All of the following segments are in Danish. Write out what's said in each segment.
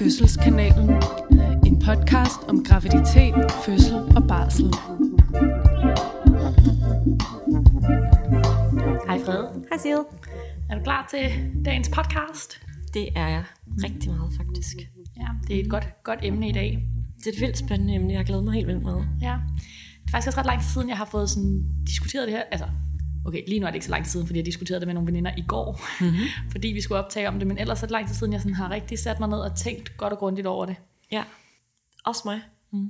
Fødselskanalen. En podcast om graviditet, fødsel og barsel. Hej Fred. Hej Sid. Er du klar til dagens podcast? Det er jeg rigtig meget faktisk. Ja, det er et godt, godt emne i dag. Det er et vildt spændende emne, jeg glæder mig helt vildt meget. Ja. Det er faktisk også ret lang tid siden, jeg har fået sådan diskuteret det her. Altså, okay, lige nu er det ikke så lang tid siden, fordi jeg diskuterede det med nogle veninder i går, mm-hmm. fordi vi skulle optage om det, men ellers er det lang tid siden, jeg sådan har rigtig sat mig ned og tænkt godt og grundigt over det. Ja, også mig. Mm.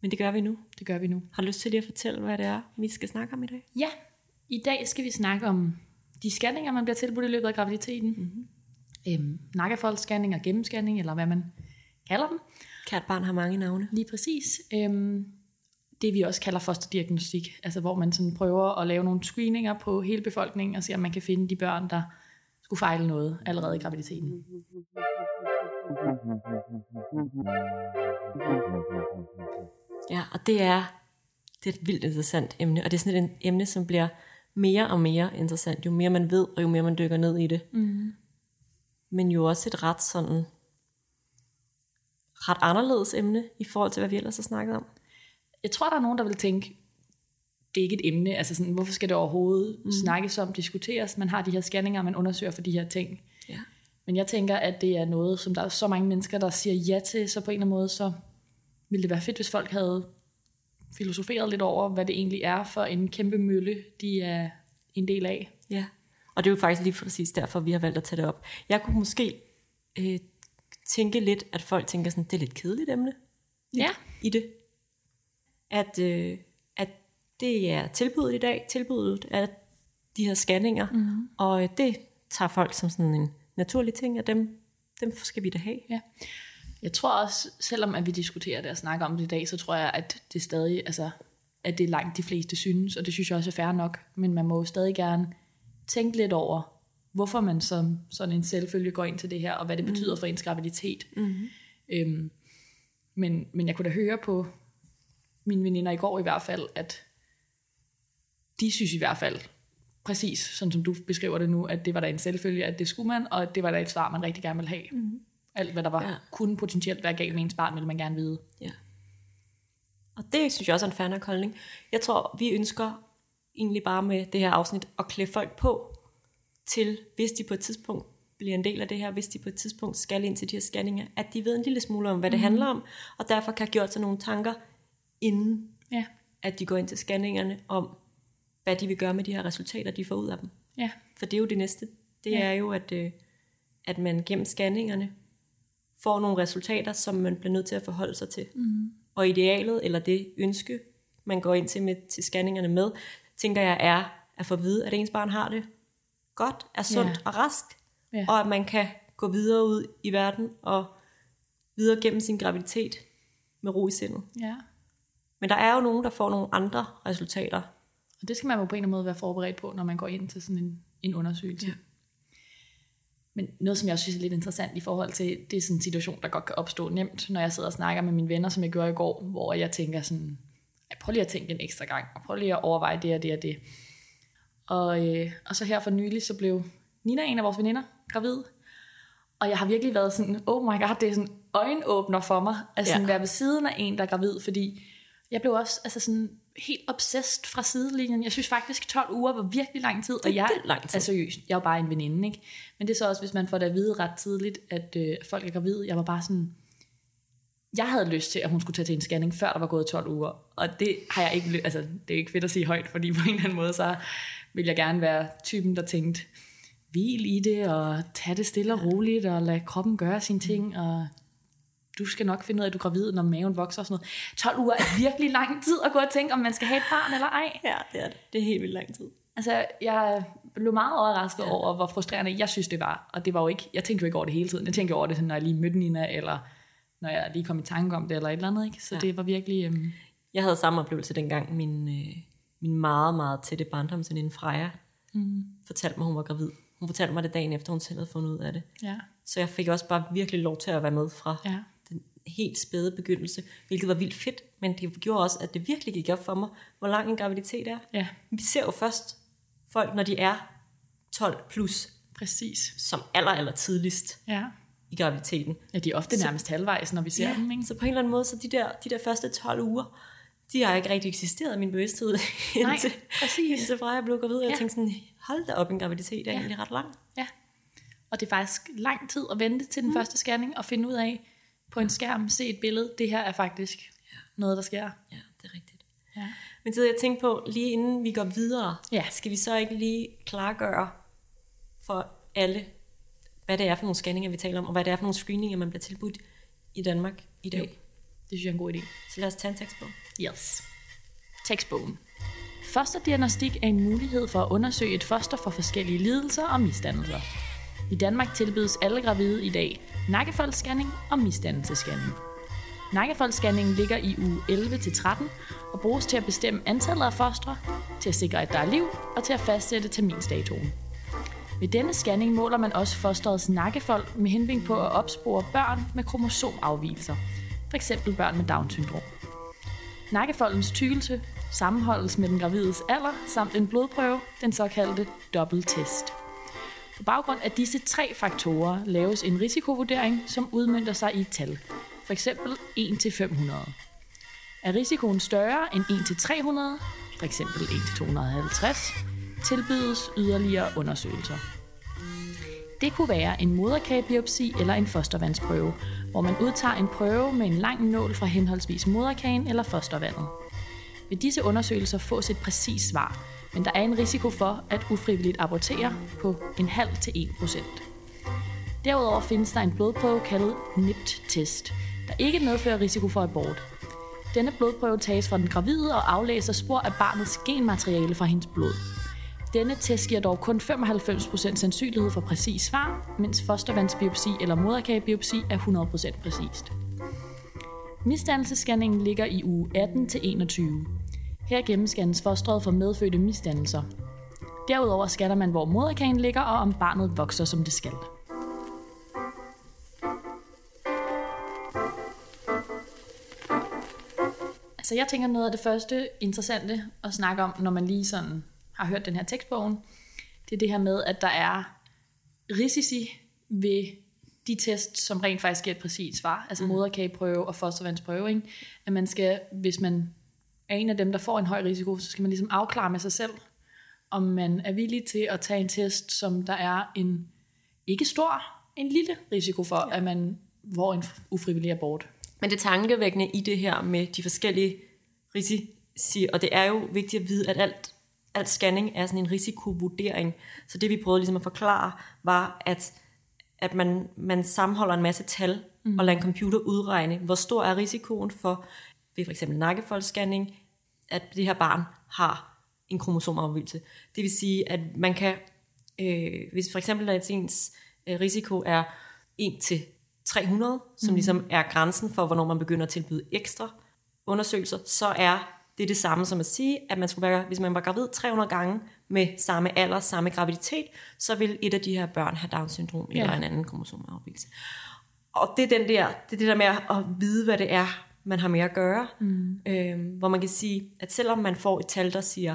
Men det gør vi nu. Det gør vi nu. Har du lyst til lige at fortælle, hvad det er, vi skal snakke om i dag? Ja, i dag skal vi snakke om de scanninger, man bliver tilbudt i løbet af graviditeten. Mm-hmm. Øhm, nakkefoldsscanning og gennemscanning, eller hvad man kalder dem. Kært barn har mange navne. Lige præcis. Øhm, det vi også kalder fosterdiagnostik, altså hvor man sådan prøver at lave nogle screeninger på hele befolkningen og se, om man kan finde de børn, der skulle fejle noget allerede i graviditeten. Ja, og det er, det er et vildt interessant emne, og det er sådan et emne, som bliver mere og mere interessant, jo mere man ved, og jo mere man dykker ned i det. Mm. Men jo også et ret sådan, ret anderledes emne, i forhold til, hvad vi ellers har snakket om. Jeg tror, der er nogen, der vil tænke, det er ikke et emne, altså sådan, hvorfor skal det overhovedet mm. snakkes om, diskuteres? Man har de her scanninger, man undersøger for de her ting. Ja. Men jeg tænker, at det er noget, som der er så mange mennesker, der siger ja til, så på en eller anden måde, så ville det være fedt, hvis folk havde filosoferet lidt over, hvad det egentlig er for en kæmpe mølle, de er en del af. Ja, og det er jo faktisk lige præcis derfor, vi har valgt at tage det op. Jeg kunne måske øh, tænke lidt, at folk tænker sådan, det er lidt kedeligt emne Ja. i det. At, øh, at det er tilbuddet i dag, tilbuddet af de her scanninger, mm. og øh, det tager folk som sådan en naturlig ting, og dem, dem skal vi da have. Ja. Jeg tror også, selvom at vi diskuterer det og snakker om det i dag, så tror jeg, at det stadig, altså, at det er langt de fleste synes, og det synes jeg også er fair nok, men man må jo stadig gerne tænke lidt over, hvorfor man som sådan en selvfølge går ind til det her, og hvad det betyder for ens graviditet. Mm-hmm. Øhm, men, men jeg kunne da høre på mine veninder i går i hvert fald, at de synes i hvert fald, præcis sådan som du beskriver det nu, at det var da en selvfølge, at det skulle man, og at det var da et svar, man rigtig gerne ville have. Mm-hmm. Alt hvad der var, Ja. kunne potentielt være galt med ens barn, ville man gerne vide. Ja. Og det synes jeg også er en fair nok holdning. Jeg tror, vi ønsker egentlig bare med det her afsnit at klæde folk på til, hvis de på et tidspunkt bliver en del af det her, hvis de på et tidspunkt skal ind til de her scanninger, at de ved en lille smule om, hvad det mm. handler om, og derfor kan have gjort sig nogle tanker, inden Ja, at de går ind til scanningerne, om hvad de vil gøre med de her resultater, de får ud af dem. ja, For det er jo det næste. Det Ja. er jo, at, øh, at man gennem scanningerne får nogle resultater, som man bliver nødt til at forholde sig til. Mm. Og idealet, eller det ønske, man går ind til, med, til scanningerne med, tænker jeg er at få at vide, at ens barn har det godt, er sundt Ja. og rask, Ja. og at man kan gå videre ud i verden og videre gennem sin graviditet med ro i sindet. ja. Men der er jo nogen, der får nogle andre resultater. Og det skal man jo på en eller anden måde være forberedt på, når man går ind til sådan en, en undersøgelse. Ja. Men noget, som jeg også synes er lidt interessant i forhold til, det er sådan en situation, der godt kan opstå nemt, når jeg sidder og snakker med mine venner, som jeg gjorde i går, hvor jeg tænker sådan, jeg prøver lige at tænke en ekstra gang, og prøv lige at overveje det og det og det. Og, øh, og så her for nylig, så blev Nina, en af vores veninder, gravid. Og jeg har virkelig været sådan, oh my god, det er sådan øjenåbner for mig, at sådan Ja. være ved siden af en, der er gravid, fordi jeg blev også altså sådan helt obsessed fra sidelinjen. Jeg synes faktisk, 12 uger var virkelig lang tid. Det er og jeg, vildt lang tid. Altså seriøst, jeg er jo bare en veninde, ikke? Men det er så også, hvis man får det at vide ret tidligt, at øh, folk er gravide. Jeg var bare sådan, jeg havde lyst til, at hun skulle tage til en scanning, før der var gået 12 uger. Og det har jeg ikke, ly- altså det er ikke fedt at sige højt, fordi på en eller anden måde, så vil jeg gerne være typen, der tænkte, hvil i det, og tage det stille og roligt, og lade kroppen gøre sine ting, og du skal nok finde ud af, at du er gravid, når maven vokser og sådan noget. 12 uger er virkelig lang tid at gå og tænke, om man skal have et barn eller ej. Ja, det er det. Det er helt vildt lang tid. Altså, jeg blev meget overrasket ja. over, hvor frustrerende jeg synes, det var. Og det var jo ikke, jeg tænkte jo ikke over det hele tiden. Jeg tænkte over det, når jeg lige mødte Nina, eller når jeg lige kom i tanke om det, eller et eller andet. Ikke? Så Ja. det var virkelig... Øhm, Jeg havde samme oplevelse dengang, min, øh, min meget, meget tætte barndomsveninde Freja mm. fortalte mig, hun var gravid. Hun fortalte mig det dagen efter, hun selv havde fundet ud af det. ja, Så jeg fik også bare virkelig lov til at være med fra ja, helt spæde begyndelse, hvilket var vildt fedt, men det gjorde også, at det virkelig gik op for mig, hvor lang en graviditet er. ja, Vi ser jo først folk, når de er 12 plus, præcis. som aller, aller tidligst Ja, i graviditeten. Ja, de er ofte nærmest halvvejs, når vi ser Ja, dem, ikke? så på en eller anden måde, så de der, de der første 12 uger, de har ikke rigtig eksisteret i min bevidsthed, Nej, indtil, præcis. indtil fra jeg blev gravid. og Jeg Ja. tænkte sådan, hold da op, en graviditet er Ja. egentlig ret lang. Ja. Og det er faktisk lang tid at vente til den mm. første scanning og finde ud af på en skærm, se et billede, det her er faktisk noget, der sker. Ja, det er rigtigt. Ja. Men så jeg tænkte på, lige inden vi går videre, Ja. skal vi så ikke lige klargøre for alle, hvad det er for nogle scanninger, vi taler om, og hvad det er for nogle screeninger, man bliver tilbudt i Danmark i dag. Jo. Det synes jeg er en god idé. Så lad os tage en tekst på. Yes. Tekstbogen. Fosterdiagnostik er en mulighed for at undersøge et foster for forskellige lidelser og misdannelser. I Danmark tilbydes alle gravide i dag nakkefoldsscanning og misdannelsesscanning. Nakkefoldsscanningen ligger i uge 11-13 og bruges til at bestemme antallet af fostre, til at sikre, at der er liv og til at fastsætte terminsdatoen. Ved denne scanning måler man også fosterets nakkefold med henblik på at opspore børn med kromosomafvielser, f.eks. børn med Down-syndrom. Nakkefoldens tykkelse sammenholdes med den gravides alder samt en blodprøve, den såkaldte dobbelttest. På baggrund af disse tre faktorer laves en risikovurdering, som udmyndter sig i et tal, f.eks. 1-500. Er risikoen større end 1-300, f.eks. 1-250, tilbydes yderligere undersøgelser. Det kunne være en moderkagebiopsi eller en fostervandsprøve, hvor man udtager en prøve med en lang nål fra henholdsvis moderkagen eller fostervandet. Vil disse undersøgelser fås et præcist svar, men der er en risiko for at ufrivilligt abortere på en halv til 1 procent. Derudover findes der en blodprøve kaldet NIPT-test, der ikke medfører risiko for abort. Denne blodprøve tages fra den gravide og aflæser spor af barnets genmateriale fra hendes blod. Denne test giver dog kun 95% sandsynlighed for præcis svar, mens fostervandsbiopsi eller moderkagebiopsi er 100% præcist. Misdannelsesscanningen ligger i uge 18 til 21. Her gennemscannes fosteret for medfødte misdannelser. Derudover scanner man, hvor moderkagen ligger, og om barnet vokser, som det skal. Altså jeg tænker noget af det første interessante at snakke om, når man lige sådan har hørt den her tekstbogen, det er det her med, at der er risici ved de tests, som rent faktisk giver et præcist svar, altså moderkageprøve og fostervandsprøve, ikke? at man skal, hvis man er en af dem, der får en høj risiko, så skal man ligesom afklare med sig selv, om man er villig til at tage en test, som der er en ikke stor, en lille risiko for, at man får en ufrivillig abort. Men det tankevækkende i det her med de forskellige risici, og det er jo vigtigt at vide, at alt, alt scanning er sådan en risikovurdering. Så det vi prøvede ligesom at forklare, var, at, at man, man sammenholder en masse tal, mm. og lader en computer udregne, hvor stor er risikoen for, ved for eksempel nakkefoldsscanning, at det her barn har en kromosomafvigelse. Det vil sige, at man kan, øh, hvis for eksempel at ens øh, risiko er 1 til 300, som mm. ligesom er grænsen for, hvornår man begynder at tilbyde ekstra undersøgelser, så er det det samme som at sige, at man skulle være, hvis man var gravid 300 gange med samme alder, samme graviditet, så vil et af de her børn have Down-syndrom ja. eller en anden kromosomafvigelse. Og det er, den der, det er det der med at vide, hvad det er, man har med at gøre. Mm. Øhm, hvor man kan sige, at selvom man får et tal, der siger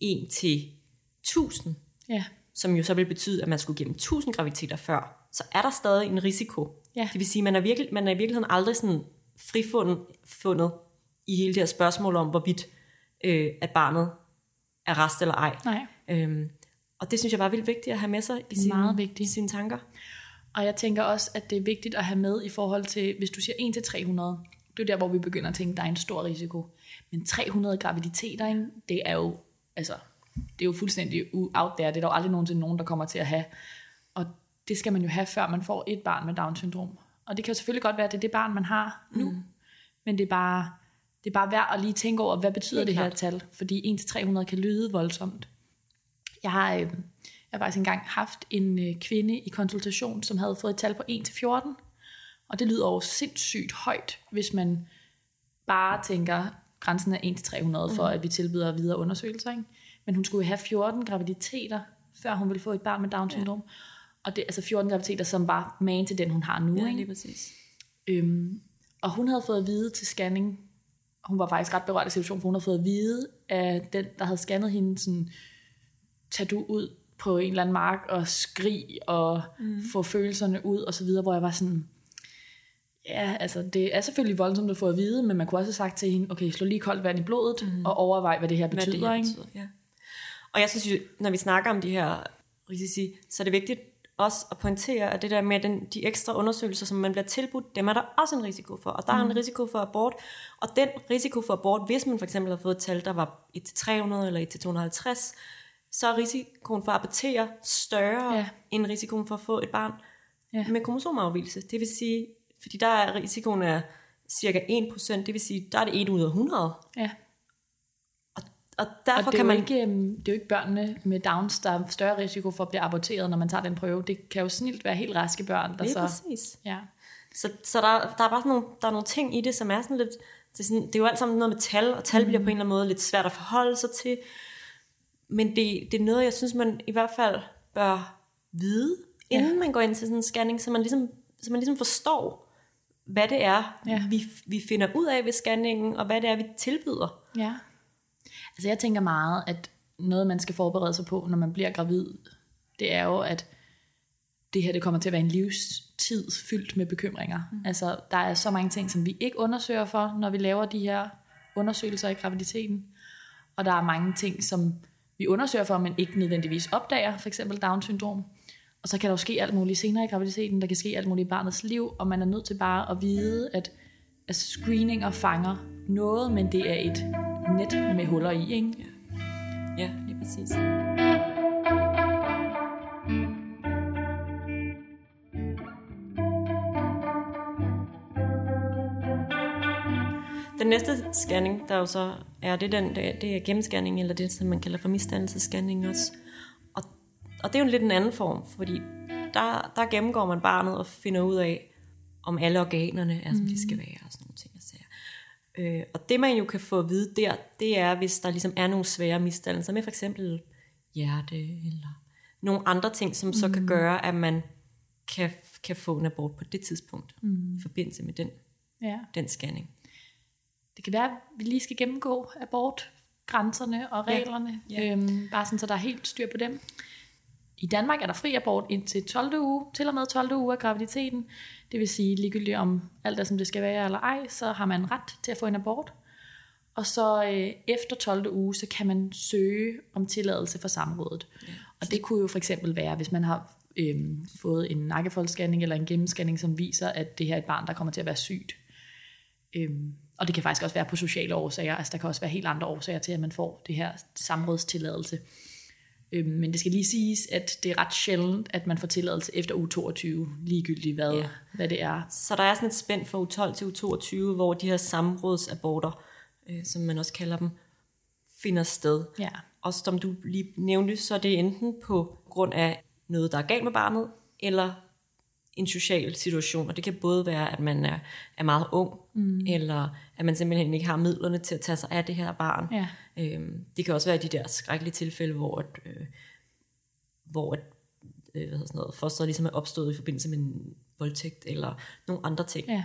1 til 1000, Ja, som jo så vil betyde, at man skulle gennem 1000 graviditeter før, så er der stadig en risiko. Ja. Det vil sige, at man er, virkelig, man er i virkeligheden aldrig sådan frifundet fundet i hele det her spørgsmål om, hvorvidt øh, at barnet er rest eller ej. nej. Øhm, og det synes jeg bare er vildt vigtigt at have med sig i sine, meget vigtigt. sine tanker. Og jeg tænker også, at det er vigtigt at have med i forhold til, hvis du siger 1 til 300, det er der, hvor vi begynder at tænke, at der er en stor risiko. Men 300 graviditeter, ikke? det er jo, altså, det er jo fuldstændig out there. Det er der jo aldrig nogensinde nogen, der kommer til at have. Og det skal man jo have, før man får et barn med Down-syndrom. Og det kan jo selvfølgelig godt være, at det er det barn, man har nu. Mm. Men det er bare, det er bare værd at lige tænke over, hvad betyder Helt det her tal? Fordi 1-300 kan lyde voldsomt. Jeg har, øh, jeg har faktisk engang haft en øh, kvinde i konsultation, som havde fået et tal på 1-14. Og det lyder jo sindssygt højt, hvis man bare tænker, grænsen er 1-300 for, at vi tilbyder videre undersøgelser. Ikke? Men hun skulle have 14 graviditeter, før hun ville få et barn med Down-syndrom. Ja. Og det altså 14 graviditeter, som var man til den, hun har nu. Ja, ikke? lige præcis. Øhm, og hun havde fået at vide til scanning, hun var faktisk ret berørt af situationen, for hun havde fået at vide af den, der havde scannet hende, sådan, tag du ud på en eller anden mark og skrig og mm. få følelserne ud og så videre, hvor jeg var sådan, ja, altså det er selvfølgelig voldsomt at få at vide, men man kunne også have sagt til hende, okay, slå lige koldt vand i blodet mm. og overvej, hvad det her betyder. Hvad det her ikke? betyder, ja. Og jeg synes jo, når vi snakker om de her risici, så er det vigtigt også at pointere, at det der med den, de ekstra undersøgelser, som man bliver tilbudt, dem er der også en risiko for. Og der mm. er en risiko for abort. Og den risiko for abort, hvis man for eksempel har fået et tal, der var 1-300 eller 1-250, så er risikoen for at abortere større Ja. end risikoen for at få et barn Ja. med kromosomafvielse. Det vil sige, fordi der er risikoen er cirka 1%, det vil sige, der er det 1 ud af 100. Ja. Og, og Og derfor det er, kan man... ikke, øhm, det er jo ikke børnene med Downs, der er større risiko for at blive aborteret, når man tager den prøve. Det kan jo snilt være helt raske børn, der Lige så... præcis. Ja. Så, så der, der er bare sådan nogle, der er nogle ting i det, som er sådan lidt... Det er, sådan, det er jo alt sammen noget med tal, og tal bliver på en eller anden måde lidt svært at forholde sig til. Men det, det er noget, jeg synes, man i hvert fald bør vide, inden ja. man går ind til sådan en scanning, så man ligesom, så man ligesom forstår, hvad det er, Ja. vi, vi finder ud af ved scanningen, og hvad det er, vi tilbyder. Ja. Altså jeg tænker meget, at noget man skal forberede sig på, når man bliver gravid, det er jo, at det her det kommer til at være en livstid fyldt med bekymringer. Mm. Altså der er så mange ting, som vi ikke undersøger for, når vi laver de her undersøgelser i graviditeten. Og der er mange ting, som vi undersøger for, men ikke nødvendigvis opdager, for eksempel Down-syndrom. Og så kan der jo ske alt muligt senere i graviditeten, der kan ske alt muligt i barnets liv, og man er nødt til bare at vide, at, at screeninger fanger noget, men det er et net med huller i, ikke? Ja, lige præcis. Den næste scanning, der jo så er, det den, det er- det er gennemscanning, eller det, som man kalder for misdannelsesscanning også. Og, og det er jo en lidt en anden form, fordi der, der gennemgår man barnet og finder ud af, om alle organerne er, som de skal være, og sådan nogle ting. Sager. Øh, og det man jo kan få at vide der, det er, hvis der ligesom er nogle svære misdannelser med for eksempel hjerte, eller nogle andre ting, som så kan gøre, at man kan, kan få en abort på det tidspunkt, mm. i forbindelse med den, Ja. den scanning. Det kan være, at vi lige skal gennemgå abortgrænserne og Ja. reglerne, Ja. Øhm, bare sådan, så der er helt styr på dem. I Danmark er der fri abort indtil 12. uge, til og med 12. uge af graviditeten. Det vil sige, ligegyldigt om alt er, som det skal være eller ej, så har man ret til at få en abort. Og så øh, efter 12. uge, så kan man søge om tilladelse fra samrådet. Ja. Og det kunne jo for eksempel være, hvis man har øh, fået en nakkefoldsscanning eller en gennemscanning, som viser, at det her er et barn, der kommer til at være sygt. Øhm, og det kan faktisk også være på sociale årsager. Altså der kan også være helt andre årsager til, at man får det her samrådstilladelse. Øhm, men det skal lige siges, at det er ret sjældent, at man får tilladelse efter uge 22, ligegyldigt hvad, Ja. hvad det er. Så der er sådan et spænd fra uge 12 til uge 22, hvor de her samrådsaborter, øh, som man også kalder dem, finder sted. Ja. Og som du lige nævnte, så er det enten på grund af noget, der er galt med barnet, eller en social situation. Og det kan både være, at man er, er meget ung, mm. eller at man simpelthen ikke har midlerne til at tage sig af det her barn. Ja. Øhm, det kan også være de der skrækkelige tilfælde, hvor, at, øh, hvor at, øh, hvad hedder sådan noget, fosteret ligesom er opstået i forbindelse med en voldtægt, eller nogle andre ting Ja.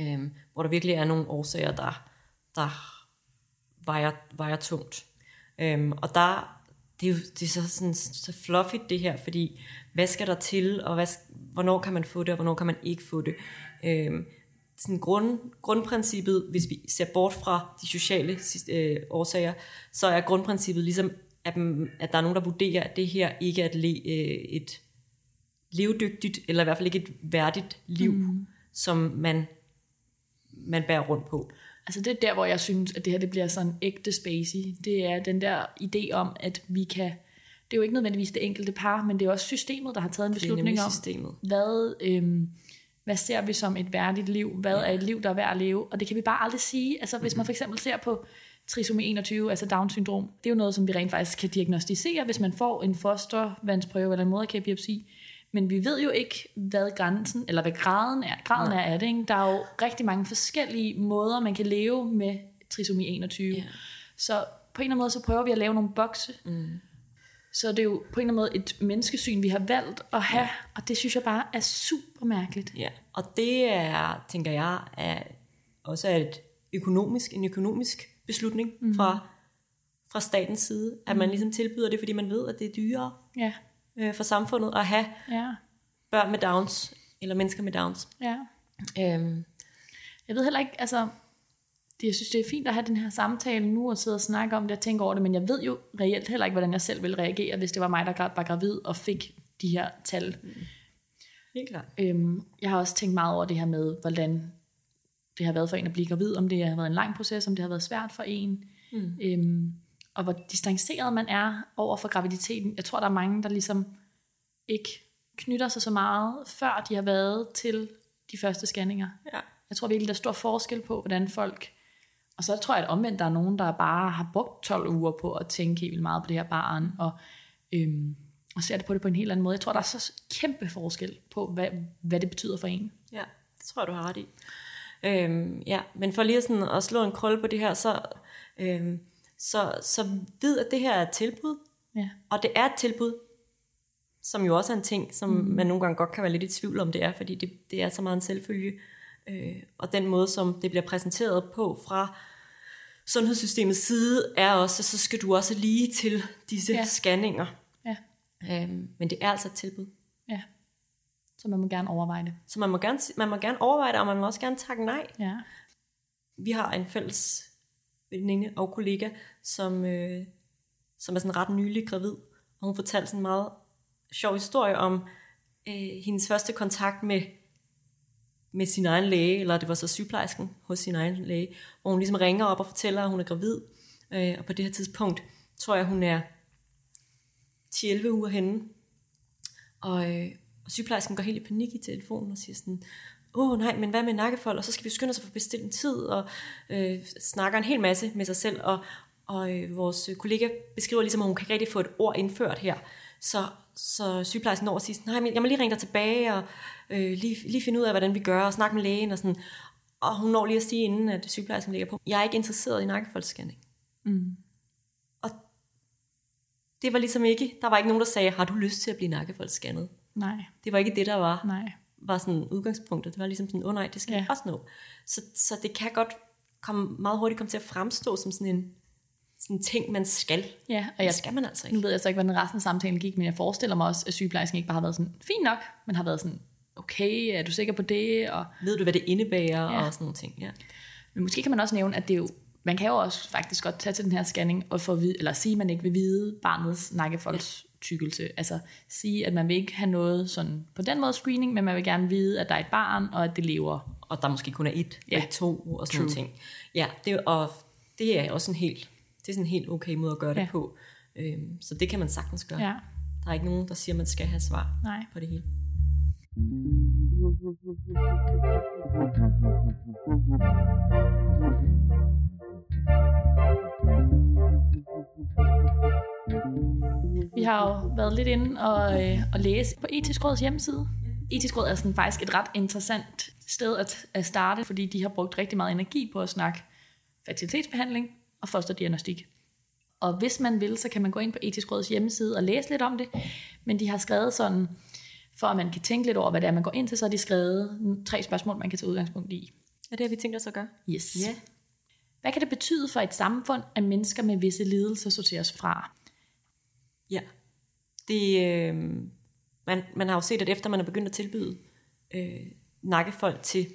øhm, hvor der virkelig er nogle årsager, der, der vejer, vejer tungt. Øhm, og der, det er jo det er så, sådan, så fluffy det her, fordi hvad skal der til, og hvad, hvornår kan man få det, og hvornår kan man ikke få det. Øhm, sådan grund, grundprincippet, hvis vi ser bort fra de sociale øh, årsager, så er grundprincippet ligesom, at, at der er nogen, der vurderer, at det her ikke er et, le, øh, et levedygtigt, eller i hvert fald ikke et værdigt liv, mm. som man, man bærer rundt på. Altså det er der, hvor jeg synes, at det her det bliver sådan ægte spacey. Det er den der idé om, at vi kan... Det er jo ikke nødvendigvis det enkelte par, men det er også systemet, der har taget en beslutning om, systemet. hvad, øhm, hvad ser vi som et værdigt liv? Hvad er et liv, der er værd at leve? Og det kan vi bare aldrig sige. Altså hvis man for eksempel ser på trisomi 21, altså Down-syndrom, det er jo noget, som vi rent faktisk kan diagnostisere, hvis man får en fostervandsprøve eller en moderkagebiopsi. Men vi ved jo ikke, hvad grænsen, eller hvad graden er, graden er af det. Ikke? Der er jo rigtig mange forskellige måder, man kan leve med trisomi 21. Ja. Så på en eller anden måde, så prøver vi at lave nogle bokse. Mm. Så det er jo på en eller anden måde et menneskesyn, vi har valgt at have, ja. og det synes jeg bare er super mærkeligt. Ja, og det er, tænker jeg, er også et økonomisk, en økonomisk beslutning mm. fra, fra statens side, at man ligesom tilbyder det, fordi man ved, at det er dyrere Ja, øh, for samfundet at have ja, børn med Downs, eller mennesker med Downs. ja. Øhm, Jeg ved heller ikke, altså, det, jeg synes, det er fint at have den her samtale nu og sidde og snakke om det og tænke over det, men jeg ved jo reelt heller ikke, hvordan jeg selv ville reagere, hvis det var mig, der var gravid og fik de her tal. helt klart. Øhm, jeg har også tænkt meget over det her med, hvordan det har været for en at blive gravid, om det har været en lang proces, om det har været svært for en, mm. øhm, og hvor distanceret man er over for graviditeten. Jeg tror, der er mange, der ligesom ikke knytter sig så meget, før de har været til de første scanninger. Ja. Jeg tror virkelig, der er stor forskel på, hvordan folk... Og så tror jeg, at omvendt, der er nogen, der bare har brugt 12 uger på at tænke helt vildt meget på det her barn, og, øhm, og ser det på det på en helt anden måde. Jeg tror, der er så kæmpe forskel på, hvad, hvad det betyder for en. Ja, det tror jeg, du har ret i. Øhm, ja, men for lige sådan at slå en krølle på det her, så, øhm, så, så vid, at det her er et tilbud, Ja. og det er et tilbud, som jo også er en ting, som mm. man nogle gange godt kan være lidt i tvivl om det er, fordi det, det er så meget en selvfølge. Øh, og den måde, som det bliver præsenteret på fra sundhedssystemets side, er også, at så skal du også lige til disse Ja. scanninger. Ja. Øhm, men det er altså et tilbud. ja. Så man må gerne overveje det. Så man må, gerne, man må gerne overveje det, og man må også gerne takke nej. Ja. vi har en fælles veninde og kollega, som, øh, som er sådan ret nylig gravid, og hun fortalte sådan en meget sjov historie om øh, hendes første kontakt med, med sin egen læge, eller det var så sygeplejersken hos sin egen læge, hvor hun ligesom ringer op og fortæller, at hun er gravid, øh, og på det her tidspunkt tror jeg, hun er 10-11 uger henne, og, øh, og sygeplejersken går helt i panik i telefonen og siger sådan, åh oh, nej, men hvad med nakkefold? Og så skal vi skynde os at få bestilt en tid, og øh, snakker en hel masse med sig selv, og, og øh, vores kollega beskriver ligesom, at hun kan ikke rigtig få et ord indført her. Så, så sygeplejersken når og siger, nej, men jeg må lige ringe dig tilbage, og øh, lige, lige finde ud af, hvordan vi gør, og snakke med lægen, og sådan. Og hun når lige at sige, inden at sygeplejersken ligger på, jeg er ikke interesseret i nakkefoldsscanning. Mm. Og det var ligesom ikke, der var ikke nogen, der sagde, har du lyst til at blive nakkefoldsscannet? Nej, Det var ikke det, der var nej. Var sådan udgangspunktet. Det var ligesom sådan, åh oh, nej, det skal Ja. også nå. Så, så det kan godt komme, meget hurtigt komme til at fremstå som sådan en sådan en ting, man skal. Ja, og Det jeg, skal man altså nu ikke. ved jeg så ikke, hvordan resten af samtalen gik, men jeg forestiller mig også, at sygeplejersken ikke bare har været sådan, fint nok, men har været sådan, okay, er du sikker på det? Og, Ved du, hvad det indebærer Ja. og sådan nogle ting. Ja. men måske kan man også nævne, at det er jo, man kan jo også faktisk godt tage til den her scanning og få eller sige, at man ikke vil vide barnets nakkefolds tykkelse. Altså sige, at man vil ikke have noget sådan på den måde screening, men man vil gerne vide, at der er et barn, og at det lever. Og der måske kun er et, Ja. ja. to og sådan nogle ting. Ja, det, og det er også en helt, det er sådan en helt okay måde at gøre det Ja. på. Øhm, så det kan man sagtens gøre. Ja, Der er ikke nogen, der siger, at man skal have svar nej. på det hele. Vi har jo været lidt inde og, øh, og læse på Etisk Råds hjemmeside. Etisk Råd er sådan faktisk et ret interessant sted at, at starte, fordi de har brugt rigtig meget energi på at snakke fertilitetsbehandling og fosterdiagnostik. Og hvis man vil, så kan man gå ind på Etisk Råds hjemmeside og læse lidt om det. Men de har skrevet sådan, for at man kan tænke lidt over, hvad det er, man går ind til, så har de skrevet tre spørgsmål, man kan tage udgangspunkt i. Ja, det har vi tænkt os at gøre. Yes. Ja. Hvad kan det betyde for et samfund, at mennesker med visse lidelser sorteres fra? Ja. Det, øh, man, man har jo set, at efter man er begyndt at tilbyde øh, nakkefold til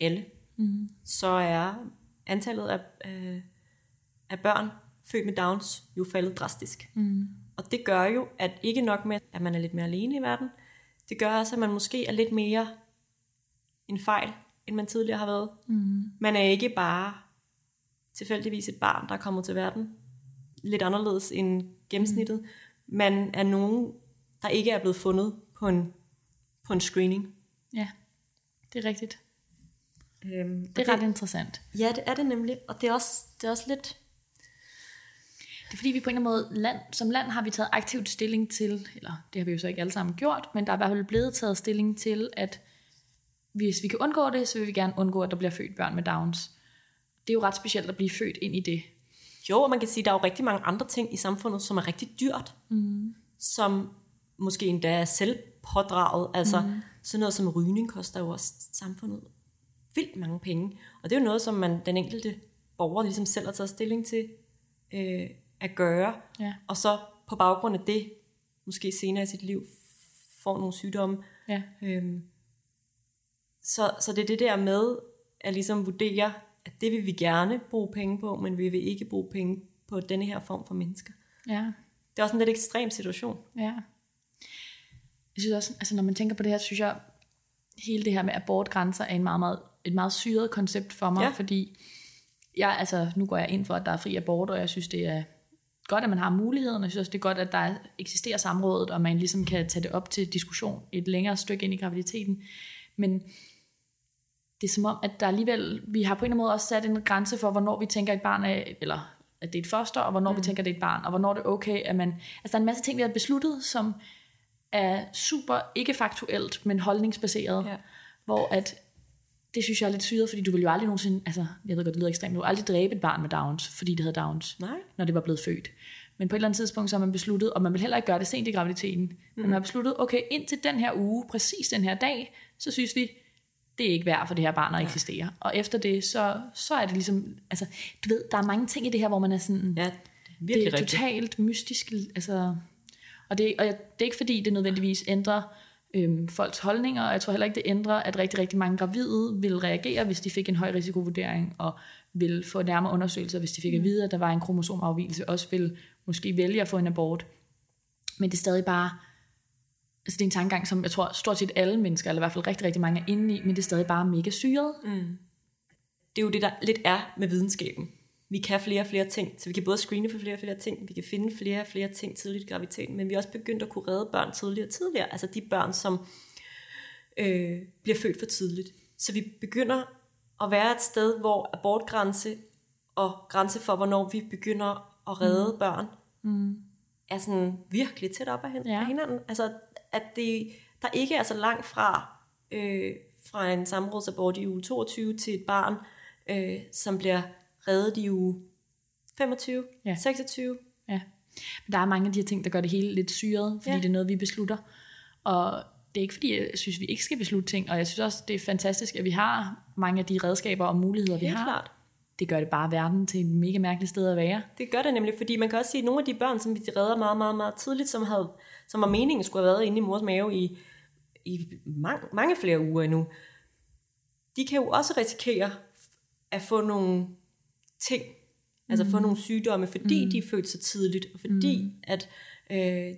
alle, mm. så er antallet af, af, af børn født med Downs jo faldet drastisk. Mm. Og det gør jo, at ikke nok med, at man er lidt mere alene i verden, det gør også, at man måske er lidt mere en fejl, end man tidligere har været. Mm. Man er ikke bare tilfældigvis et barn, der er kommet til verden, lidt anderledes end gennemsnittet. Man er nogen, der ikke er blevet fundet på en, på en screening. Ja, det er rigtigt. Øhm, Det er ret interessant. Ja, det er det nemlig. Og det er også, det er også lidt... Det er fordi, vi på en eller anden måde, land, som land har vi taget aktivt stilling til, eller det har vi jo så ikke alle sammen gjort, men der er i hvert fald blevet taget stilling til, at hvis vi kan undgå det, så vil vi gerne undgå, at der bliver født børn med Downs. Det er jo ret specielt at blive født ind i det. Jo, og man kan sige, at der er jo rigtig mange andre ting i samfundet, som er rigtig dyrt. Mm. Som måske endda er selvpådraget. Altså mm. sådan noget som rygning koster jo også samfundet vildt mange penge. Og det er jo noget, som man, den enkelte borger ligesom selv har taget stilling til. øh, at gøre, Ja. og så på baggrund af det, måske senere i sit liv, får nogle sygdomme. Ja. Øhm, så, så det er det der med at ligesom vurdere, at det vil vi gerne bruge penge på, men vi vil ikke bruge penge på denne her form for mennesker. Ja. Det er også en lidt ekstrem situation. Ja. Jeg synes også, altså når man tænker på det her, synes jeg, hele det her med abortgrænser er en meget, meget, et meget syret koncept for mig, Ja. fordi jeg, altså, nu går jeg ind for, at der er fri abort, og jeg synes, det er godt, at man har muligheden, og jeg synes også, det er godt, at der eksisterer samrådet, og man ligesom kan tage det op til diskussion et længere stykke ind i graviditeten. Men det er som om, at der alligevel, vi har på en eller anden måde også sat en grænse for, hvornår vi tænker et barn er, eller at det er et foster, og hvornår mm. vi tænker, det er et barn, og hvornår det er okay, at man, altså der er en masse ting, vi har besluttet, som er super ikke faktuelt, men holdningsbaseret, Ja. hvor at det synes jeg er lidt syret, fordi du vil jo aldrig nogensinde, altså jeg ved godt, det lyder ekstremt, du vil aldrig dræbe et barn med Downs, fordi det havde Downs, Nej. når det var blevet født. Men på et eller andet tidspunkt, så har man besluttet, og man vil heller ikke gøre det sent i graviditeten, mm. men man har besluttet, okay, indtil den her uge, præcis den her dag, så synes vi, det er ikke værd for det her barn at eksistere. Og efter det, så, så er det ligesom, altså, du ved, der er mange ting i det her, hvor man er sådan, Ja, det er virkelig det er rigtigt. totalt mystisk. Altså, og det, og jeg, det er ikke fordi, det nødvendigvis ændrer øhm, folks holdninger, og jeg tror heller ikke, det ændrer, at rigtig, rigtig mange gravide vil reagere, hvis de fik en høj risikovurdering, og vil få nærmere undersøgelser, hvis de fik at vide, at der var en kromosomafvielse, også vil måske vælge at få en abort. Men det er stadig bare, altså det er en tankegang, som jeg tror stort set alle mennesker, eller i hvert fald rigtig, rigtig mange er inde i, men det er stadig bare mega syret. det er jo det, der lidt er med videnskaben. Vi kan flere og flere ting, så vi kan både screene for flere og flere ting, vi kan finde flere og flere ting tidligt i graviditeten, men vi er også begyndt at kunne redde børn tidligere og tidligere, altså de børn, som øh, bliver født for tidligt. Så vi begynder at være et sted, hvor abortgrænse og grænse for, hvornår vi begynder at redde mm. børn, mm. er sådan virkelig tæt op af, hin- Ja. af hinanden. Altså, at det, der ikke er så langt fra, øh, fra en samrådsabort i uge 22 til et barn, øh, som bliver reddet i uge 25, Ja. 26. Ja. Men der er mange af de her ting, der gør det hele lidt syret, fordi Ja. det er noget, vi beslutter. Og det er ikke fordi, jeg synes, vi ikke skal beslutte ting, og jeg synes også, det er fantastisk, at vi har mange af de redskaber og muligheder, vi Helt har. klart. Det gør det bare verden til et mega mærkeligt sted at være. Det gør det nemlig, fordi man kan også sige, at nogle af de børn, som vi redder meget, meget, meget tidligt, som, havde, som var meningen skulle have været inde i mors mave i, i mange, mange flere uger endnu, de kan jo også risikere at få nogle ting, altså få nogle sygdomme, fordi mm. de er født så tidligt, og fordi mm. at øh,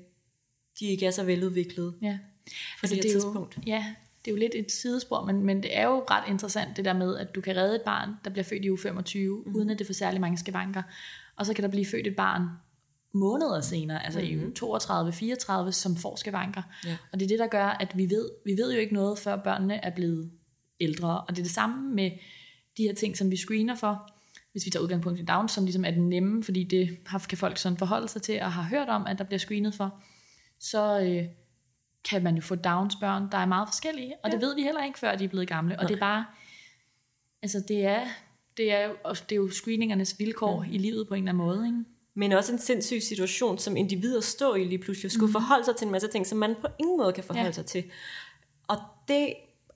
de ikke er så veludviklede. Ja. På det her det er tidspunkt. Jo, ja, det er jo lidt et sidespor, men, men det er jo ret interessant det der med, at du kan redde et barn, der bliver født i uge 25, mm. uden at det får særlig mange skavanker. Og så kan der blive født et barn måneder senere, altså mm-hmm. i uge 32, 34, som får skavanker. Ja. Og det er det, der gør, at vi ved, vi ved jo ikke noget, før børnene er blevet ældre. Og det er det samme med de her ting, som vi screener for. Hvis vi tager udgangspunkt i Down, som ligesom er den nemme, fordi det har, kan folk sådan forholde sig til, og har hørt om, at der bliver screenet for, så øh, kan man jo få Downs børn, der er meget forskellige, og ja. det ved vi heller ikke, før de er blevet gamle. Og det er bare, altså det er, det er, det er jo screeningernes vilkår ja. i livet på en eller anden måde. Ikke? Men også en sindssyg situation, som individer står i lige pludselig, skulle mm. forholde sig til en masse ting, som man på ingen måde kan forholde ja. sig til. Og det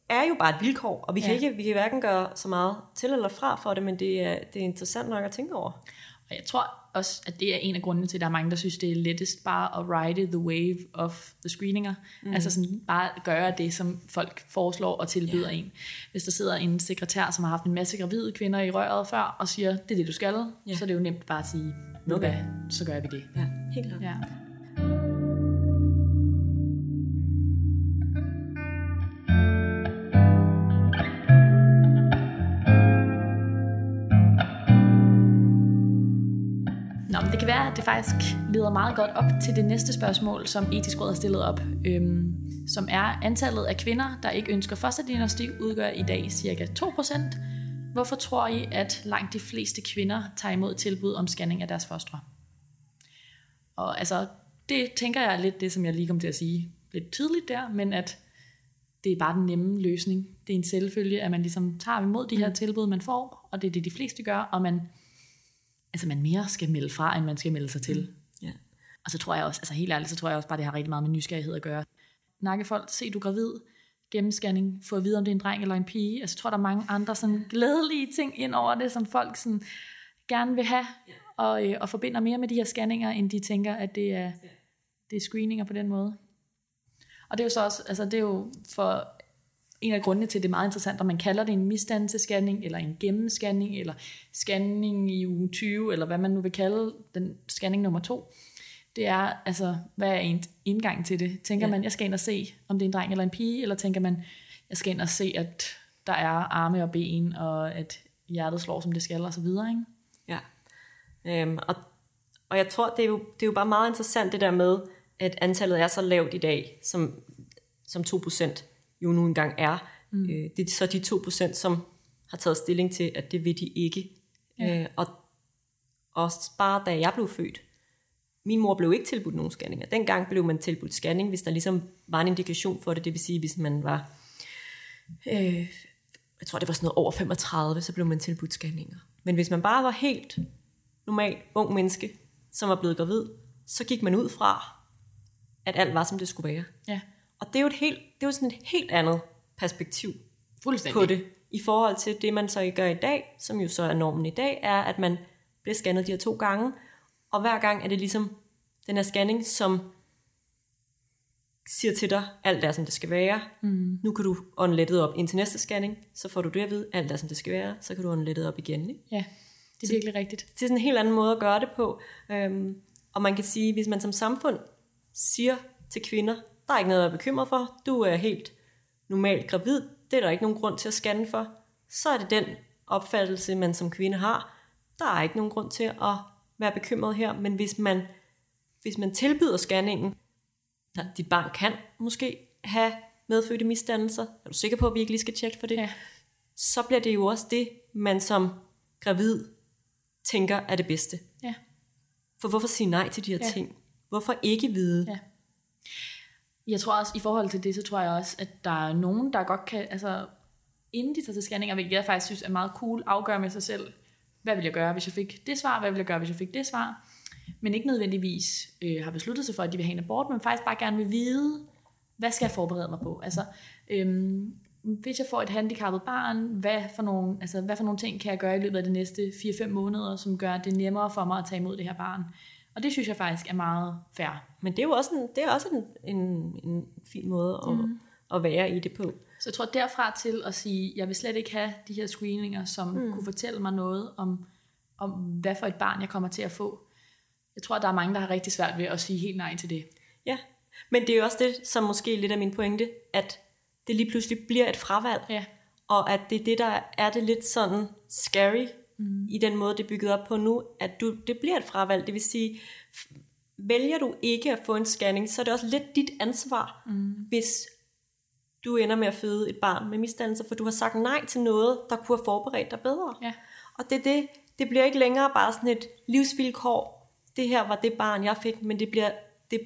er jo bare et vilkår, og vi kan, Ja. ikke, vi kan hverken gøre så meget til eller fra for det, men det er, det er interessant nok at tænke over. Og jeg tror også, at det er en af grundene til, at der er mange, der synes, det er lettest bare at ride the wave of the screeninger. Mm. Altså sådan bare gøre det, som folk foreslår og tilbyder yeah. en. Hvis der sidder en sekretær, som har haft en masse gravide kvinder i røret før, og siger, det er det, du skal, Ja. så er det jo nemt bare at sige, Okay. så gør vi det. Ja, helt klart. Ja. At det faktisk leder meget godt op til det næste spørgsmål, som Etisk Råd har stillet op, øhm, som er antallet af kvinder, der ikke ønsker fosterdiagnostik, udgør i dag ca. 2%. Hvorfor tror I, at langt de fleste kvinder tager imod tilbud om scanning af deres fostre? Og altså, det tænker jeg er lidt det, som jeg lige kom til at sige lidt tydeligt der, men at det er bare den nemme løsning. Det er en selvfølge, at man ligesom tager imod de her tilbud, man får, og det er det, de fleste gør, og man, altså man mere skal melde fra, end man skal melde sig til. Ja. Og så tror jeg også, altså helt ærligt, så tror jeg også bare, det har rigtig meget med nysgerrighed at gøre. Nakkefolk, se du er gravid, gennemscanning, få at vide, om det er en dreng eller en pige. Altså, jeg tror, der er mange andre sådan glædelige ting ind over det, som folk sådan gerne vil have. og, øh, og forbinder mere med de her scanninger, end de tænker, at det er, det er screeninger på den måde. Og det er jo så også, altså det er jo for en af grundene til, at det er meget interessant, om man kalder det en misdannelsescanning, eller en gennemscanning, eller scanning i uge 20, eller hvad man nu vil kalde den scanning nummer to. Det er, altså, hvad er en indgang til det? Tænker ja. man, jeg skal ind og se, om det er en dreng eller en pige, eller tænker man, jeg skal ind og se, at der er arme og ben, og at hjertet slår, som det skal, og så videre, ikke? Ja. Øhm, og, og jeg tror, det er, jo, det er jo bare meget interessant det der med, at antallet er så lavt i dag, som, som 2% jo nu engang er. Mm. Øh, det er så de 2%, som har taget stilling til, at det vil de ikke. Ja. Øh, og, og bare da jeg blev født, min mor blev ikke tilbudt nogen scanninger. Dengang blev man tilbudt scanning, hvis der ligesom var en indikation for det. Det vil sige, hvis man var, øh, jeg tror det var sådan noget over 35, så blev man tilbudt scanninger. Men hvis man bare var helt normal ung menneske, som var blevet gravid, så gik man ud fra, at alt var, som det skulle være. Ja. Og det er jo, et helt, det er jo sådan et helt andet perspektiv på det, i forhold til det, man så gør i dag, som jo så er normen i dag, er, at man bliver scannet de her to gange, og hver gang er det ligesom den her scanning, som siger til dig, alt er, som det skal være. Mm. Nu kan du ånde op ind til næste scanning, så får du det at vide, alt er, som det skal være, så kan du ånde op igen. Ikke? Ja, det er virkelig rigtigt. Det er sådan en helt anden måde at gøre det på. Øhm, og man kan sige, hvis man som samfund siger til kvinder, der er ikke noget at være bekymret for, du er helt normalt gravid, det er der ikke nogen grund til at scanne for, så er det den opfattelse, man som kvinde har. Der er ikke nogen grund til at være bekymret her, men hvis man, hvis man tilbyder scanningen, der, dit barn kan måske have medfødte misdannelser, er du sikker på, at vi ikke lige skal tjekke for det? Ja. Så bliver det jo også det, man som gravid tænker er det bedste. Ja. For hvorfor sige nej til de her Ja. ting? Hvorfor ikke vide? Ja. Jeg tror også, i forhold til det, så tror jeg også, at der er nogen, der godt kan, altså inden de tager til scanninger, hvilket jeg faktisk synes er meget cool, afgøre med sig selv, hvad vil jeg gøre, hvis jeg fik det svar, hvad vil jeg gøre, hvis jeg fik det svar, men ikke nødvendigvis øh, har besluttet sig for, at de vil have en abort, men faktisk bare gerne vil vide, hvad skal jeg forberede mig på? Altså, øhm, hvis jeg får et handicappet barn, hvad for, nogle, altså, hvad for nogle ting kan jeg gøre i løbet af de næste 4-5 måneder, som gør det nemmere for mig at tage imod det her barn? Og det synes jeg faktisk er meget fair. Men det er jo også en, det er også en, en, en fin måde at, mm. at være i det på. Så jeg tror derfra til at sige, jeg vil slet ikke have de her screeninger, som mm. kunne fortælle mig noget om, om, hvad for et barn jeg kommer til at få. Jeg tror, der er mange, der har rigtig svært ved at sige helt nej til det. Ja, men det er jo også det, som måske lidt af min pointe, at det lige pludselig bliver et fravalg, Ja, og at det er det, der er det lidt sådan scary mm. i den måde, det er bygget op på nu, at du, det bliver et fravalg. Det vil sige, vælger du ikke at få en scanning, så er det også lidt dit ansvar, mm. hvis du ender med at føde et barn med misdannelse, for du har sagt nej til noget, der kunne have forberedt dig bedre. Ja. Og det, det, det bliver ikke længere bare sådan et livsvilkår. Det her var det barn, jeg fik, men det bliver, det,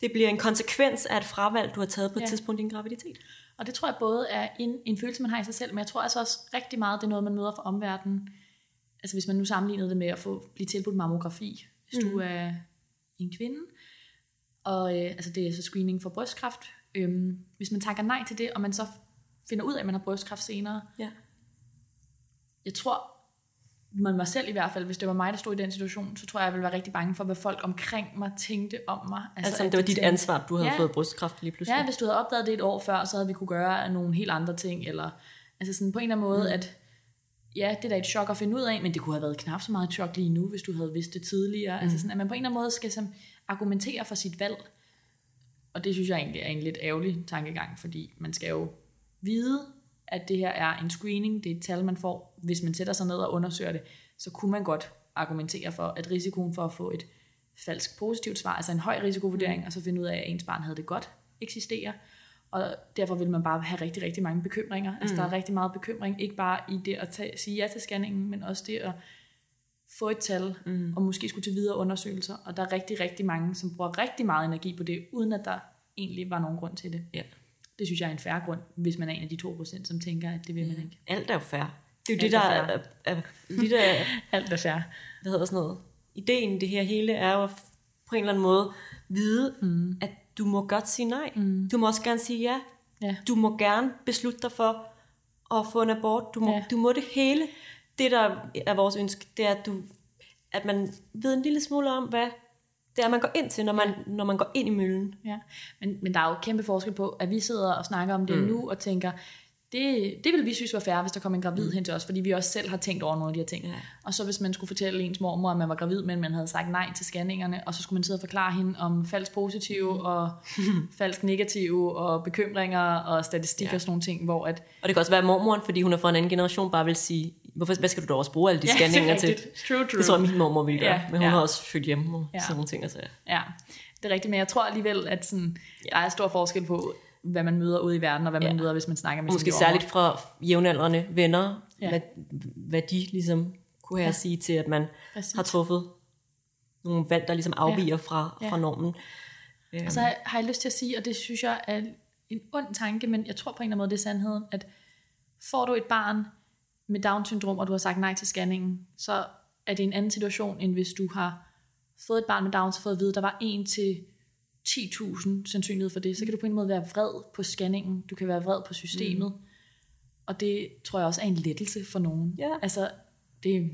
det bliver en konsekvens af et fravalg, du har taget på et Ja. tidspunkt i din graviditet. Og det tror jeg både er en, en følelse, man har i sig selv, men jeg tror altså også rigtig meget, det er noget, man møder fra omverdenen. Altså hvis man nu sammenlignede det med at få blive tilbudt mammografi, hvis mm. du er en kvinde, og øh, altså det er så screening for brystkræft. Øhm, hvis man takker nej til det, og man så finder ud af, at man har brystkræft senere, Ja. jeg tror, man mig selv i hvert fald, hvis det var mig, der stod i den situation, så tror jeg, jeg ville være rigtig bange for, hvad folk omkring mig tænkte om mig. Altså, at det var dit tænkte- ansvar, du havde Ja. fået brystkræft lige pludselig. Ja, hvis du havde opdaget det et år før, så havde vi kunne gøre nogle helt andre ting, eller altså sådan på en eller anden måde, mm. at ja, det er da et chok at finde ud af, men det kunne have været knap så meget et chok lige nu, hvis du havde vidst det tidligere. Mm. Altså sådan, at man på en eller anden måde skal som, argumentere for sit valg. Og det synes jeg egentlig er en lidt ærgerlig tankegang, fordi man skal jo vide, at det her er en screening, det er et tal, man får. Hvis man sætter sig ned og undersøger det, så kunne man godt argumentere for, at risikoen for at få et falsk positivt svar, altså en høj risikovurdering, mm. og så finde ud af, at ens barn havde det godt, eksisterer. Og derfor vil man bare have rigtig, rigtig mange bekymringer. Altså der er rigtig meget bekymring, ikke bare i det at tage, sige ja til scanningen, men også det at få et tal, mm. og måske skulle til videre undersøgelser. Og der er rigtig, rigtig mange, som bruger rigtig meget energi på det, uden at der egentlig var nogen grund til det. Ja. Det synes jeg er en færre grund, hvis man er en af de 2%, som tænker, at det vil man ikke. Alt er jo fair. Det er jo det, der er er, er, er, lidt af, Alt er fair. hvad hedder sådan noget, ideen det her hele er jo at på en eller anden måde vide, mm. at du må godt sige nej. Mm. Du må også gerne sige ja. Ja. Du må gerne beslutte dig for at få en abort. Du må, Ja. ja. du må det hele. Det, der er vores ønske, det er, at du at man ved en lille smule om, hvad det er, man går ind til, når man, når man går ind i møllen. Ja, men, men der er jo kæmpe forskel på, at vi sidder og snakker om det mm. nu, og tænker, det, det vil vi synes var fair, hvis der kom en gravid mm. hen til os, fordi vi også selv har tænkt over nogle af de her ting. Ja. Og så hvis man skulle fortælle ens mormor, at man var gravid, men man havde sagt nej til scanningerne, og så skulle man sidde og forklare hende om falsk positive mm. og falsk negative og bekymringer og statistik ja. og sådan nogle ting, hvor at... Og det kan også være mormoren, fordi hun er fra en anden generation, bare vil sige, hvorfor, hvad skal du da også bruge alle de scanninger ja, til? True, true. Det tror jeg, min mormor ville gøre, ja, men hun ja. har også født hjemme og ja. sådan nogle ting. Altså. Ja, det er rigtigt, men jeg tror alligevel, at sådan, der er stor forskel på, hvad man møder ude i verden, og hvad man møder, hvis man snakker med Måske særligt fra jævnaldrende venner, ja. hvad, hvad de ligesom kunne have ja. at sige til, at man Præcis. har truffet nogle valg, der ligesom afviger ja. fra, ja. fra normen. Og så har jeg lyst til at sige, og det synes jeg er en ond tanke, men jeg tror på en eller anden måde, det er sandheden, at får du et barn med Down-syndrom, og du har sagt nej til scanningen, så er det en anden situation, end hvis du har fået et barn med Down, så fået at vide, at der var en til 10.000 sandsynlighed for det, så kan du på en måde være vred på scanningen, du kan være vred på systemet, mm. og det tror jeg også er en lettelse for nogen. Ja. Altså, det,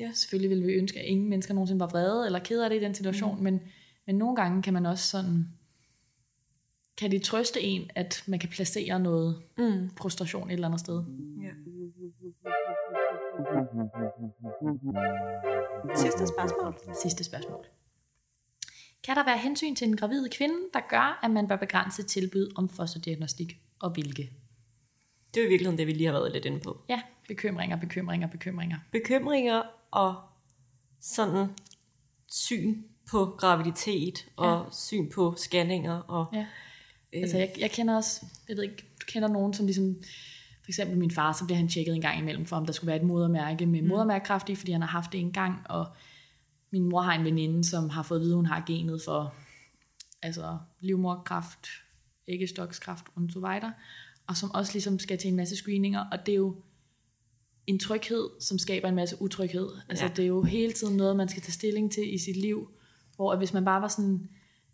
ja. selvfølgelig vil vi ønske, at ingen mennesker nogensinde var vrede eller ked af det i den situation, mm. men, men nogle gange kan man også sådan, kan det trøste en, at man kan placere noget mm. frustration et eller andet sted. Ja. Sidste spørgsmål. Sidste spørgsmål. Kan der være hensyn til en gravid kvinde, der gør, at man bør begrænse tilbud om fosterdiagnostik, og hvilke? Det er jo i virkeligheden det, vi lige har været lidt inde på. Ja, bekymringer, bekymringer, bekymringer. Bekymringer og sådan syn på graviditet og ja. syn på scanninger. Og, ja. øh, altså jeg, jeg kender også, jeg ved ikke, du kender nogen, som ligesom, for eksempel min far, så bliver han tjekket en gang imellem, for om der skulle være et modermærke med mm. modermærkekræft i, fordi han har haft det en gang, og min mor har en veninde, som har fået at vide, at hun har genet for altså livmorkræft, æggestokkræft og så videre, og som også ligesom skal til en masse screeninger, og det er jo en tryghed, som skaber en masse utryghed. Altså ja. det er jo hele tiden noget, man skal tage stilling til i sit liv, hvor hvis man bare var sådan,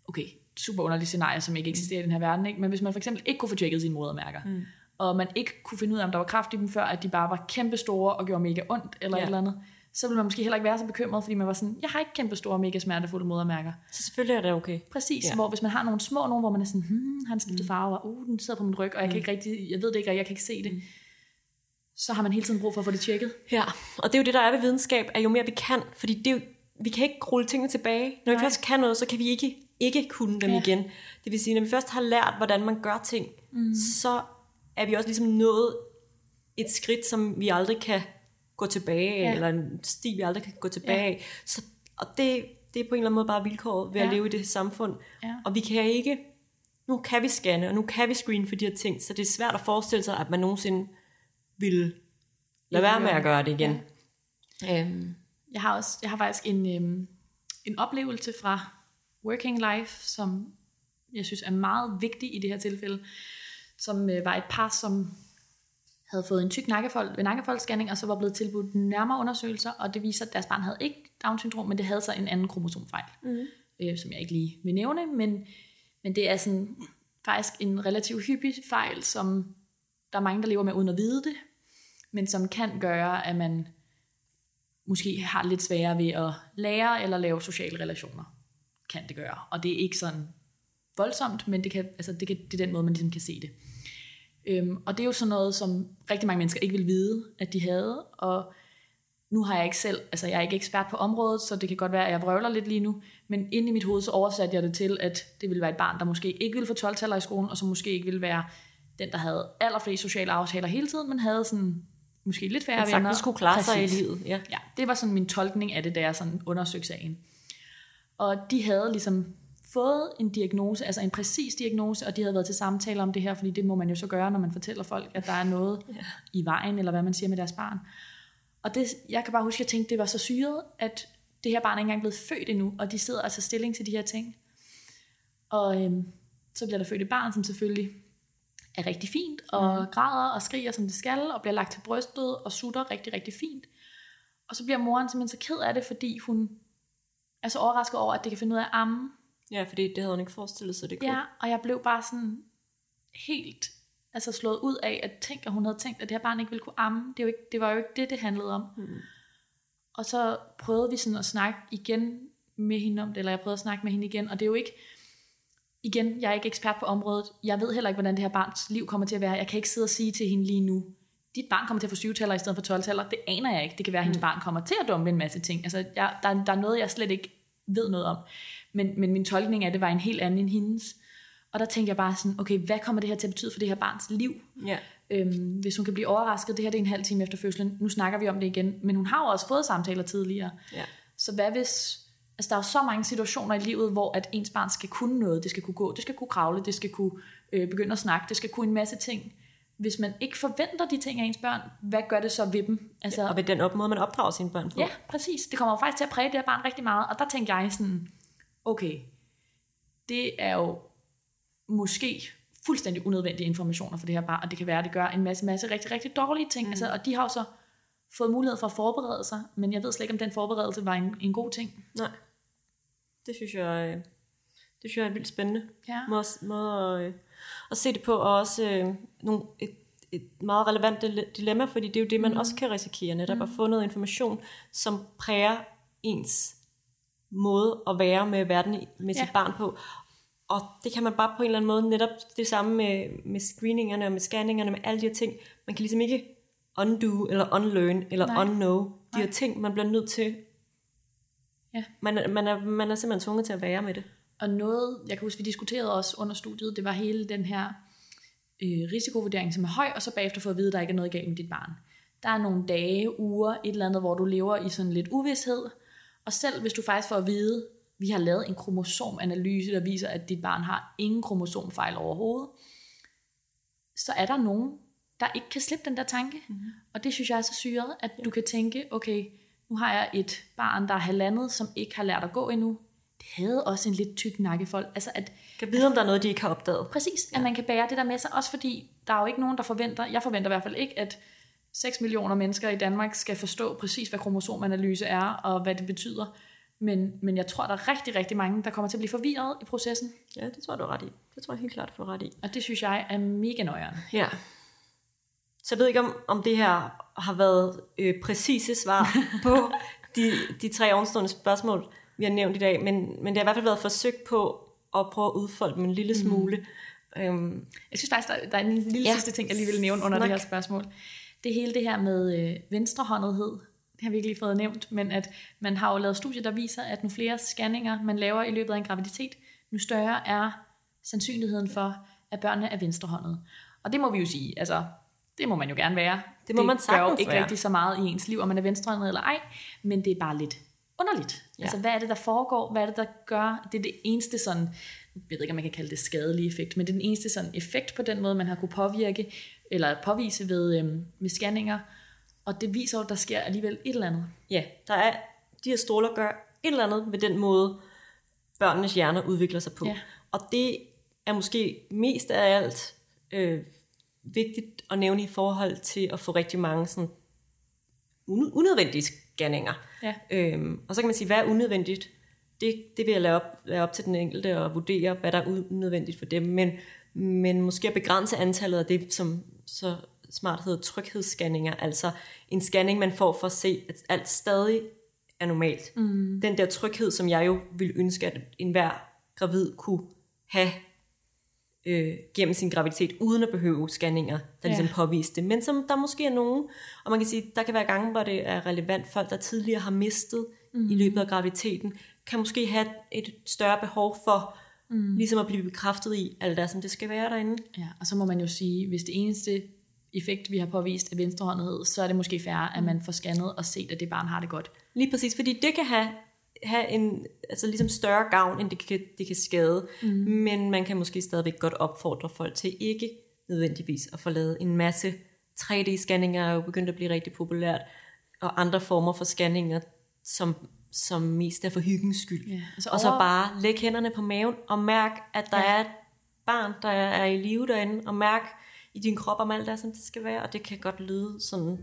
okay, super underligt scenarie, som ikke eksisterer i den her verden, ikke? men hvis man for eksempel ikke kunne få tjekket sine modermærker, mm. og man ikke kunne finde ud af, om der var kraft i dem før, at de bare var kæmpe store og gjorde mega ondt, eller ja. et eller andet, så ville man måske heller ikke være så bekymret, fordi man var sådan, jeg har ikke kæmpe store, mega smertefulde modermærker. Så selvfølgelig er det okay. Præcis, ja. hvor hvis man har nogle små nogle, hvor man er sådan, hmm, han skiftet mm. farve, og uh, den sidder på min ryg, og jeg, mm. kan ikke rigtig, jeg ved det ikke, og jeg kan ikke se det. Mm. Så har man hele tiden brug for at få det tjekket. Ja, og det er jo det, der er ved videnskab, at jo mere vi kan, fordi det er jo, vi kan ikke rulle tingene tilbage. Når Nej. vi først kan noget, så kan vi ikke ikke kunne dem ja. igen. Det vil sige, når vi først har lært, hvordan man gør ting, mm. så er vi også ligesom nået et skridt, som vi aldrig kan gå tilbage ja. eller en sti, vi aldrig kan gå tilbage ja. Så, og det, det er på en eller anden måde bare vilkåret ved ja. at leve i det samfund. Ja. Og vi kan ikke, nu kan vi scanne, og nu kan vi screen for de her ting, så det er svært at forestille sig, at man nogensinde vil lade være med at gøre det igen. Ja. Øhm. Jeg, har også, jeg har faktisk en, øhm, en oplevelse fra working life, som jeg synes er meget vigtig i det her tilfælde, som øh, var et par, som havde fået en tyk nakkefold ved nakkefoldscanning, og så var blevet tilbudt nærmere undersøgelser, og det viser, at deres barn havde ikke Down-syndrom, men det havde så en anden kromosomfejl, mm. øh, som jeg ikke lige vil nævne, men, men det er sådan faktisk en relativt hyppig fejl, som der er mange, der lever med uden at vide det, men som kan gøre, at man måske har lidt sværere ved at lære eller lave sociale relationer. Kan det gøre. Og det er ikke sådan voldsomt, men det, kan, altså det, kan, det er den måde, man ligesom kan se det. Øhm, og det er jo sådan noget, som rigtig mange mennesker ikke vil vide, at de havde, og nu har jeg ikke selv, altså jeg er ikke ekspert på området, så det kan godt være, at jeg vrøvler lidt lige nu, men inde i mit hoved, så oversatte jeg det til, at det ville være et barn, der måske ikke ville få 12 i skolen, og som måske ikke ville være den, der havde allerflest sociale aftaler hele tiden, men havde sådan måske lidt færre venner. Man skulle klare Præcis. sig i livet. Ja. ja, det var sådan min tolkning af det, da jeg sådan undersøgte sagen. Og de havde ligesom fået en diagnose, altså en præcis diagnose, og de havde været til samtale om det her, fordi det må man jo så gøre, når man fortæller folk, at der er noget ja. i vejen, eller hvad man siger med deres barn. Og det, jeg kan bare huske, at jeg tænkte, det var så syret, at det her barn er ikke engang blevet født endnu, og de sidder altså stilling til de her ting. Og øhm, så bliver der født et barn, som selvfølgelig er rigtig fint, og mm. græder og skriger, som det skal, og bliver lagt til brystet og sutter rigtig, rigtig fint. Og så bliver moren simpelthen så ked af det, fordi hun er så overrasket over, at det kan finde ud af at amme, Ja, fordi det havde hun ikke forestillet sig, det kunne. Ja, og jeg blev bare sådan helt altså slået ud af, at tænk, at hun havde tænkt, at det her barn ikke ville kunne amme. Det, var, jo ikke, det var jo ikke det, det handlede om. Mm. Og så prøvede vi sådan at snakke igen med hende om det, eller jeg prøvede at snakke med hende igen, og det er jo ikke, igen, jeg er ikke ekspert på området, jeg ved heller ikke, hvordan det her barns liv kommer til at være, jeg kan ikke sidde og sige til hende lige nu, dit barn kommer til at få 7 taller i stedet for 12 taller, det aner jeg ikke, det kan være, at hendes barn kommer til at dumpe en masse ting, altså jeg, der, der er noget, jeg slet ikke ved noget om, men, men min tolkning af det var en helt anden end hendes, og der tænkte jeg bare sådan, okay, hvad kommer det her til at betyde for det her barns liv? Ja. Øhm, hvis hun kan blive overrasket, det her det er en halv time efter fødslen, nu snakker vi om det igen, men hun har jo også fået samtaler tidligere. Ja. Så hvad hvis, altså der er jo så mange situationer i livet, hvor at ens barn skal kunne noget, det skal kunne gå, det skal kunne kravle, det skal kunne øh, begynde at snakke, det skal kunne en masse ting. Hvis man ikke forventer de ting af ens børn, hvad gør det så ved dem? Altså, Og ved den op- måde, man opdrager sine børn på. Ja, præcis. Det kommer jo faktisk til at præge det her barn rigtig meget. Og der tænkte jeg sådan, okay, det er jo måske fuldstændig unødvendige informationer for det her barn, og det kan være, at det gør en masse, masse rigtig, rigtig dårlige ting. Mm. Altså, og de har jo så fået mulighed for at forberede sig, men jeg ved slet ikke, om den forberedelse var en, en god ting. Nej. Det synes jeg, øh, det synes jeg er vildt spændende Ja. måde, måde at, øh, at se det på, og også øh, nogle, et, et meget relevant dile- dilemma, fordi det er jo det, man mm. også kan risikere, netop mm. at få noget information, som præger ens måde at være med verden med sit Ja. barn på. Og det kan man bare på en eller anden måde, netop det samme med, med screeningerne og med scanningerne, med alle de her ting. Man kan ligesom ikke undo, eller unlearn, eller Nej. unknow de her ting. Man bliver nødt til Ja. man, er, man, er, man er simpelthen tvunget til at være med det. Og noget, jeg kan huske, vi diskuterede også under studiet, det var hele den her øh, risikovurdering, som er høj, og så bagefter få at vide, at der ikke er noget galt med dit barn. Der er nogle dage, uger, et eller andet, hvor du lever i sådan lidt uvidshed, og selv hvis du faktisk får at vide, vi har lavet en kromosomanalyse, der viser, at dit barn har ingen kromosomfejl overhovedet, så er der nogen, der ikke kan slippe den der tanke. Mm. Og det synes jeg er så syret, at du kan tænke, okay, nu har jeg et barn, der er halvandet, som ikke har lært at gå endnu. Det havde også en lidt tyk nakkefold. Altså at, Kan vide, om der er noget, de ikke har opdaget. præcis, ja. at man kan bære det der med sig, også fordi der er jo ikke nogen, der forventer, jeg forventer i hvert fald ikke, at 6 millioner mennesker i Danmark skal forstå præcis, hvad kromosomanalyse er, og hvad det betyder. Men, men jeg tror, der er rigtig, rigtig mange, der kommer til at blive forvirret i processen. Ja, det tror du er ret i. Det tror jeg helt klart, du ret i. Og det synes jeg er mega nøjeren. Ja. Så jeg ved ikke, om, om det her har været øh, præcise svar på de, de tre ovenstående spørgsmål, vi har nævnt i dag, men, men det har i hvert fald været forsøgt på at prøve at udfolde dem en lille smule. Mm. Øhm, Jeg synes faktisk, der, der er en lille ja. sidste ting, jeg lige vil nævne under Snak. det her spørgsmål. Det hele det her med øh, venstrehåndethed. Det har vi ikke lige fået nævnt, men at man har jo lavet studier, der viser, at nu flere scanninger, man laver i løbet af en graviditet, nu større er sandsynligheden for, at børnene er venstrehåndede. Og det må vi jo sige, altså, det må man jo gerne være. Det må man gør jo sagtens ikke være. rigtig så meget i ens liv, om man er venstrehåndet eller ej, men det er bare lidt underligt. Ja. Ja. Altså, hvad er det, der foregår? Hvad er det, der gør? Det er det eneste sådan, jeg ved ikke, om man kan kalde det skadelig effekt, men det er den eneste sådan effekt på den måde, man har kunne påvirke, eller påvise ved, øhm, med scanninger. Og det viser at der sker alligevel et eller andet. ja, der er, de her stråler gør et eller andet med den måde, børnenes hjerner udvikler sig på. Ja. Og det er måske mest af alt øh, vigtigt at nævne i forhold til at få rigtig mange sådan, un- unødvendige scanninger. Ja. Øhm, og så kan man sige, hvad er unødvendigt? Det, det vil jeg lade op, lade op til den enkelte at vurdere, hvad der er unødvendigt for dem. Men, men måske at begrænse antallet af det, som så smart hedder tryghedsscanninger. Altså en scanning, man får for at se, at alt stadig er normalt. Mm. Den der tryghed, som jeg jo ville ønske, at enhver gravid kunne have øh, gennem sin graviditet, uden at behøve scanninger, der Ja. ligesom påviste det. Men som der måske er nogen, og man kan sige, der kan være gange, hvor det er relevant, folk der tidligere har mistet mm. i løbet af graviditeten, kan måske have et større behov for mm. ligesom at blive bekræftet i, alt det, som det skal være derinde. Ja, og så må man jo sige, hvis det eneste effekt, vi har påvist er venstrehåndethed, så er det måske fair, at man får scannet og set, at det barn har det godt. Lige præcis, fordi det kan have, have en altså ligesom større gavn, end det kan, det kan skade. Mm. Men man kan måske stadigvæk godt opfordre folk til ikke nødvendigvis at få lavet en masse 3D-scanninger er jo begyndt at blive rigtig populært, og andre former for scanninger, som, som mest er for hyggens skyld. Ja, altså og så over- bare læg hænderne på maven og mærk, at der Ja. er et barn, der er i live derinde, og mærk i din krop, om alt er, som det skal være. Og det kan godt lyde sådan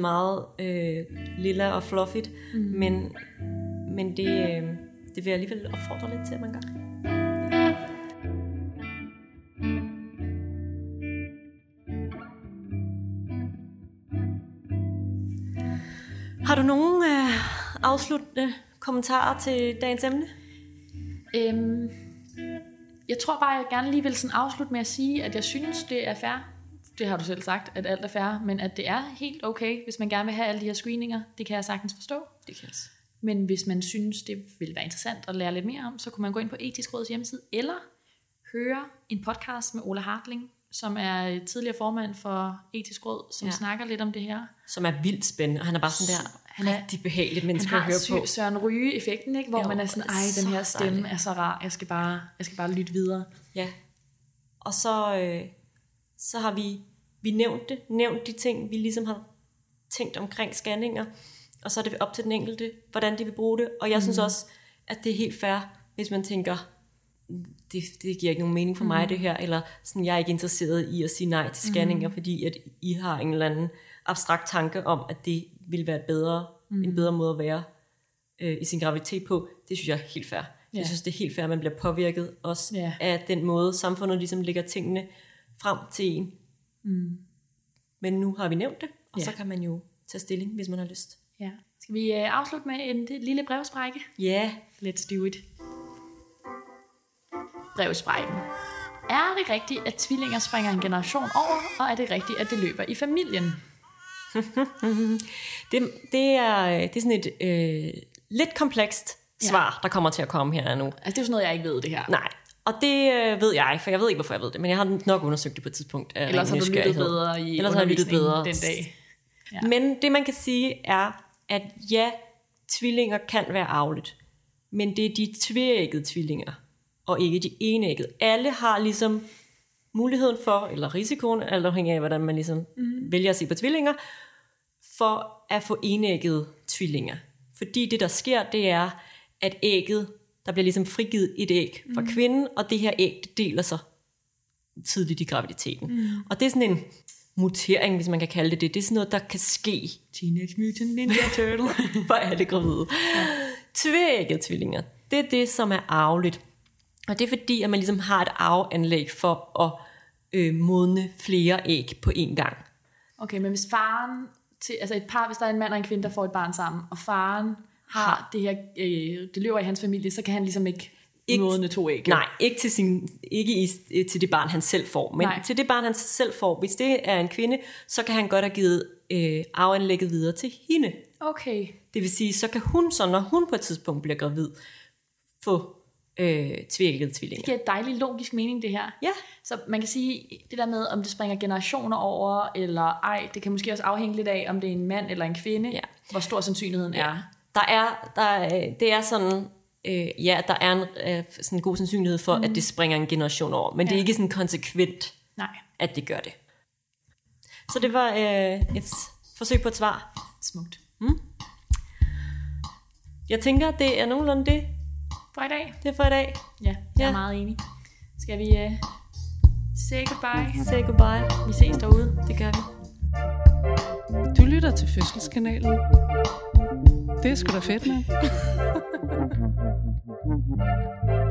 meget øh, lilla og fluffigt, mm. men, men det, øh, det vil jeg alligevel opfordre lidt til, at man gør. Har du nogen øh, afsluttende kommentarer til dagens emne? Øhm, jeg tror bare, jeg gerne lige vil sådan afslutte med at sige, at jeg synes, det er fair. Det har du selv sagt, at alt er fair, men at det er helt okay, hvis man gerne vil have alle de her screeninger. Det kan jeg sagtens forstå. Det kan jeg Men hvis man synes, det vil være interessant at lære lidt mere om, så kunne man gå ind på Etisk Råds hjemmeside, eller høre en podcast med Ola Hartling, som er tidligere formand for Etisk Råd, som Ja. snakker lidt om det her. Som er vildt spændende, og han er bare sådan der Han er- rigtig behageligt menneske at høre sy- på. Søren Ryge-effekten, ikke? hvor Jo, man er sådan, ej, den her stemme dejligt. er så rar, jeg skal bare, jeg skal bare lytte videre. Ja. Og så, øh, så har vi, vi nævnt det, nævnt de ting, vi ligesom har tænkt omkring scanninger, og så er det op til den enkelte, hvordan de vil bruge det. Og jeg mm. synes også, at det er helt fair, hvis man tænker, det, det giver ikke nogen mening for mig det her, eller sådan, jeg er ikke interesseret i at sige nej til scanninger, mm. fordi at I har en eller anden abstrakt tanke om, at det vil være et bedre, mm. en bedre måde at være øh, i sin graviditet på. Det synes jeg er helt fair. Ja. Jeg synes, det er helt fair, at man bliver påvirket også Ja. af den måde, samfundet ligesom lægger tingene frem til en. Mm. Men nu har vi nævnt det, og Ja. så kan man jo tage stilling, hvis man har lyst. Ja. Skal vi øh, afslutte med en lille brevsprække? Ja, Let's do it. Brevsprækken. Er det rigtigt, at tvillinger springer en generation over, og er det rigtigt, at det løber i familien? det, det, er, det er sådan et øh, lidt komplekst Ja. svar, der kommer til at komme her nu. Altså, det er jo sådan noget, jeg ikke ved det her. Nej, og det øh, ved jeg, for jeg ved ikke, hvorfor jeg ved det, men jeg har nok undersøgt det på et tidspunkt. af Ellers har du lyttet bedre i Ellers har jeg lyttet bedre. den dag. Ja. Men det man kan sige er, at ja, tvillinger kan være arveligt. Men det er de tvækkede tvillinger, og ikke de enæggede. Alle har ligesom muligheden for, eller risikoen, alt afhængig af, hvordan man ligesom mm. vælger at se på tvillinger, for at få enæggede tvillinger. Fordi det, der sker, det er, at ægget, der bliver ligesom frigivet et æg fra kvinden, og det her æg, det deler sig tidligt i graviditeten. Mm. Og det er sådan en mutering, hvis man kan kalde det det. Det er sådan noget, der kan ske Teenage Mutant Ninja Turtle. for alle gravide. Ja. Tvækkede tvillinger, det er det, som er arveligt. Og det er fordi, at man ligesom har et arveanlæg for at øh, modne flere æg på én gang. Okay, men hvis faren, til, altså et par, hvis der er en mand og en kvinde, der får et barn sammen, og faren har det her, øh, det løber i hans familie, så kan han ligesom ikke, Ikke- modne to æg. Nej, ikke til, sin, ikke i, øh, til det barn, han selv får, men. Nej. til det barn, han selv får. Hvis det er en kvinde, så kan han godt have givet øh, arveanlægget videre til hende. Okay. Det vil sige, så kan hun så, når hun på et tidspunkt bliver gravid, få øh, tvækkede tvillinger. Det giver et dejligt logisk mening, det her. Ja. Så man kan sige, det der med, om det springer generationer over, eller ej, det kan måske også afhænge lidt af, om det er en mand eller en kvinde, Ja. hvor stor sandsynligheden er. Der er, der er, det er sådan, øh, ja, der er en øh, sådan god sandsynlighed for, mm. at det springer en generation over, men ja. det er Ja. ikke sådan konsekvent, Nej, at det gør det. Så det var øh, et forsøg på et svar. smukt. Jeg tænker, det er nogenlunde det, For i dag. det er for i dag. Ja, jeg Ja. er meget enig. Skal vi uh, say goodbye? Say goodbye. Vi ses derude. Det gør vi. Du lytter til Fødselskanalen. Det er sgu da fedt, mand.